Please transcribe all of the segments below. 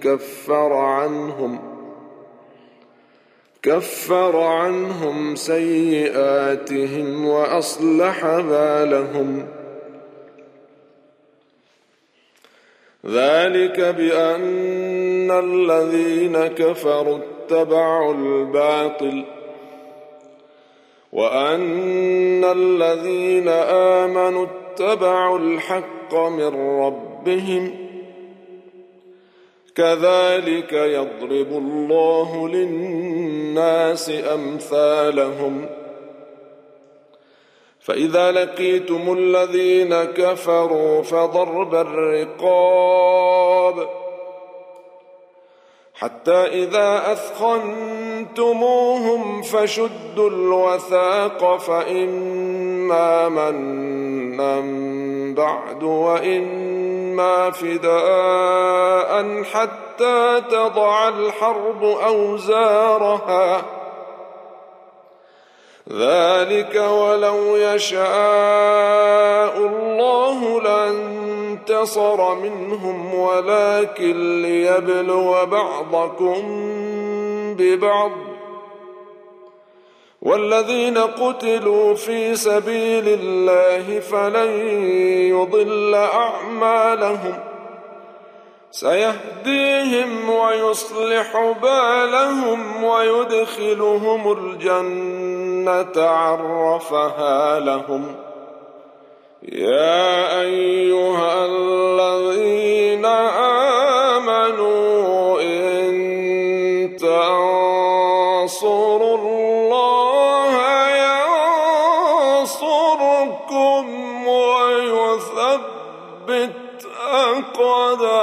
كفر عنهم كفر عنهم سيئاتهم وأصلح بالهم ذلك بأن الذين كفروا اتبعوا الباطل وأن الذين آمنوا اتبعوا الحق من ربهم كذلك يضرب الله للناس أمثالهم. فإذا لقيتم الذين كفروا فضرب الرقاب. حتى إذا أثخنتموهم فشدوا الوثاق فإما منا بعد وإما فداء حتى تضع الحرب أوزارها. ذلك ولو يشاء لانتصر منهم ولكن ليبلو بعضكم ببعض. والذين قتلوا في سبيل الله فلن يضل أعمالهم. سيهديهم ويصلح بالهم ويدخلهم الجنة عرفها لهم. يا أيها الذين آمنوا إن تنصروا الله ينصركم ويثبت أقدامكم.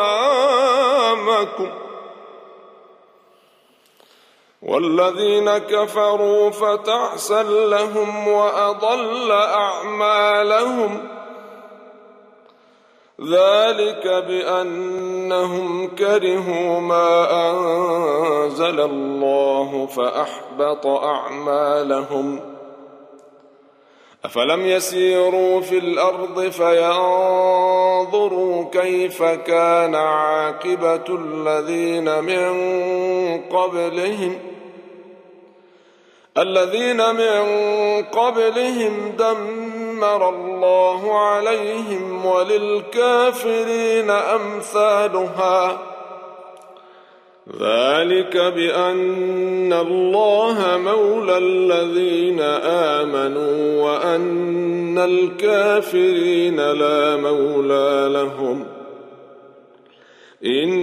والذين كفروا فتعسا لهم وأضل أعمالهم. ذلك بأنهم كرهوا ما أنزل الله فأحبط أعمالهم. أفلم يسيروا في الأرض فينظروا كيف كان عاقبة الذين من قبلهم. الذين من قبلهم دمر الله عليهم وللكافرين أمثالها. ذلك بأن الله مولى الذين آمنوا وأن الكافرين لا مولى لهم. إن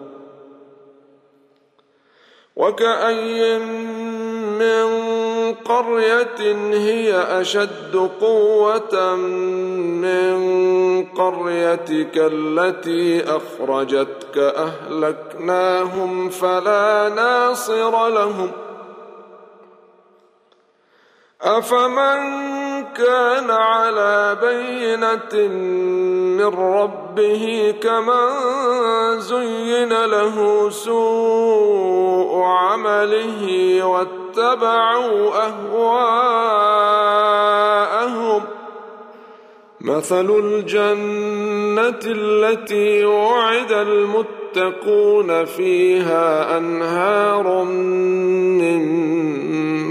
وكأي من قرية هي أشد قوة من قريتك التي أخرجتك أهلكناهم فلا ناصر لهم ۖ. أفمن كان على بينة من ربه كمن زين له سوء عمله واتبعوا أهواءهم. مثل الجنة التي وعد المتقون فيها أنهار من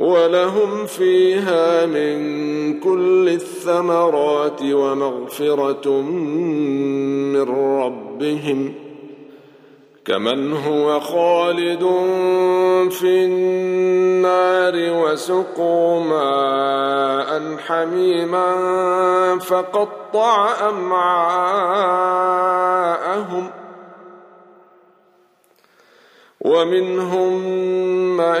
ولهم فيها من كل الثمرات ومغفرة من ربهم كمن هو خالد في النار وسقوا ماء حميما فقطع أمعاءهم ومنهم من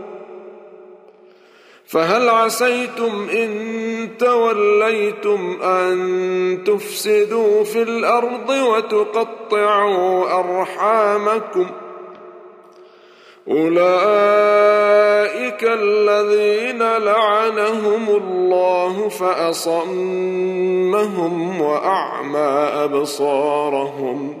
فهل عسيتم إن توليتم أن تفسدوا في الأرض وتقطعوا أرحامكم؟ أولئك الذين لعنهم الله فأصمهم وأعمى أبصارهم.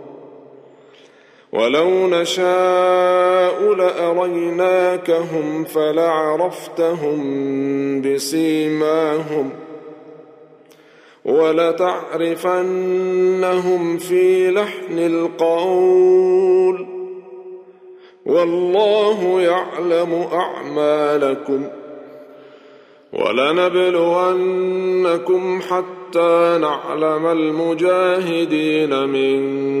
ولو نشاء لأريناكهم فلعرفتهم بسيماهم ولتعرفنهم في لحن القول والله يعلم أعمالكم ولنبلونكم حتى نعلم المجاهدين منكم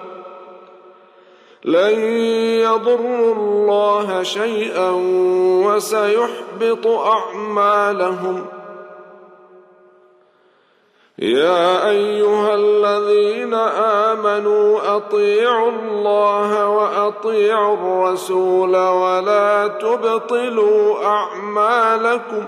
لن يضروا الله شيئا وسيحبط أعمالهم. يا أيها الذين آمنوا أطيعوا الله وأطيعوا الرسول ولا تبطلوا أعمالكم.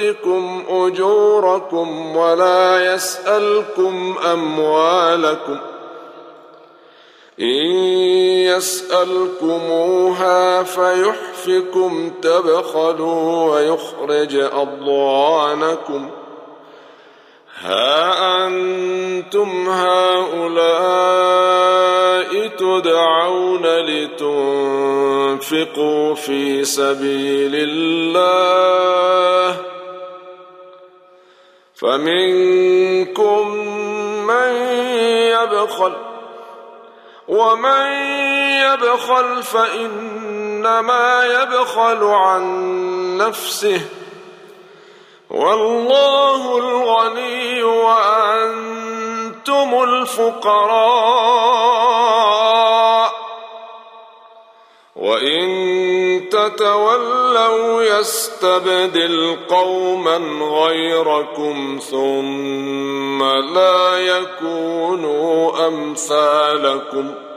يؤتكم أجوركم ولا يسألكم أموالكم إن يسألكموها فيحفكم تبخلوا ويخرج أضوانكم ها أنتم هؤلاء تدعون لتنفقوا في سبيل الله فمنكم من يبخل ومن يبخل فإنما يبخل عن نفسه والله الغني وأنتم الفقراء وإن تتولوا يستبدل قوما غيركم ثم لا يكونوا أمثالكم ۖ.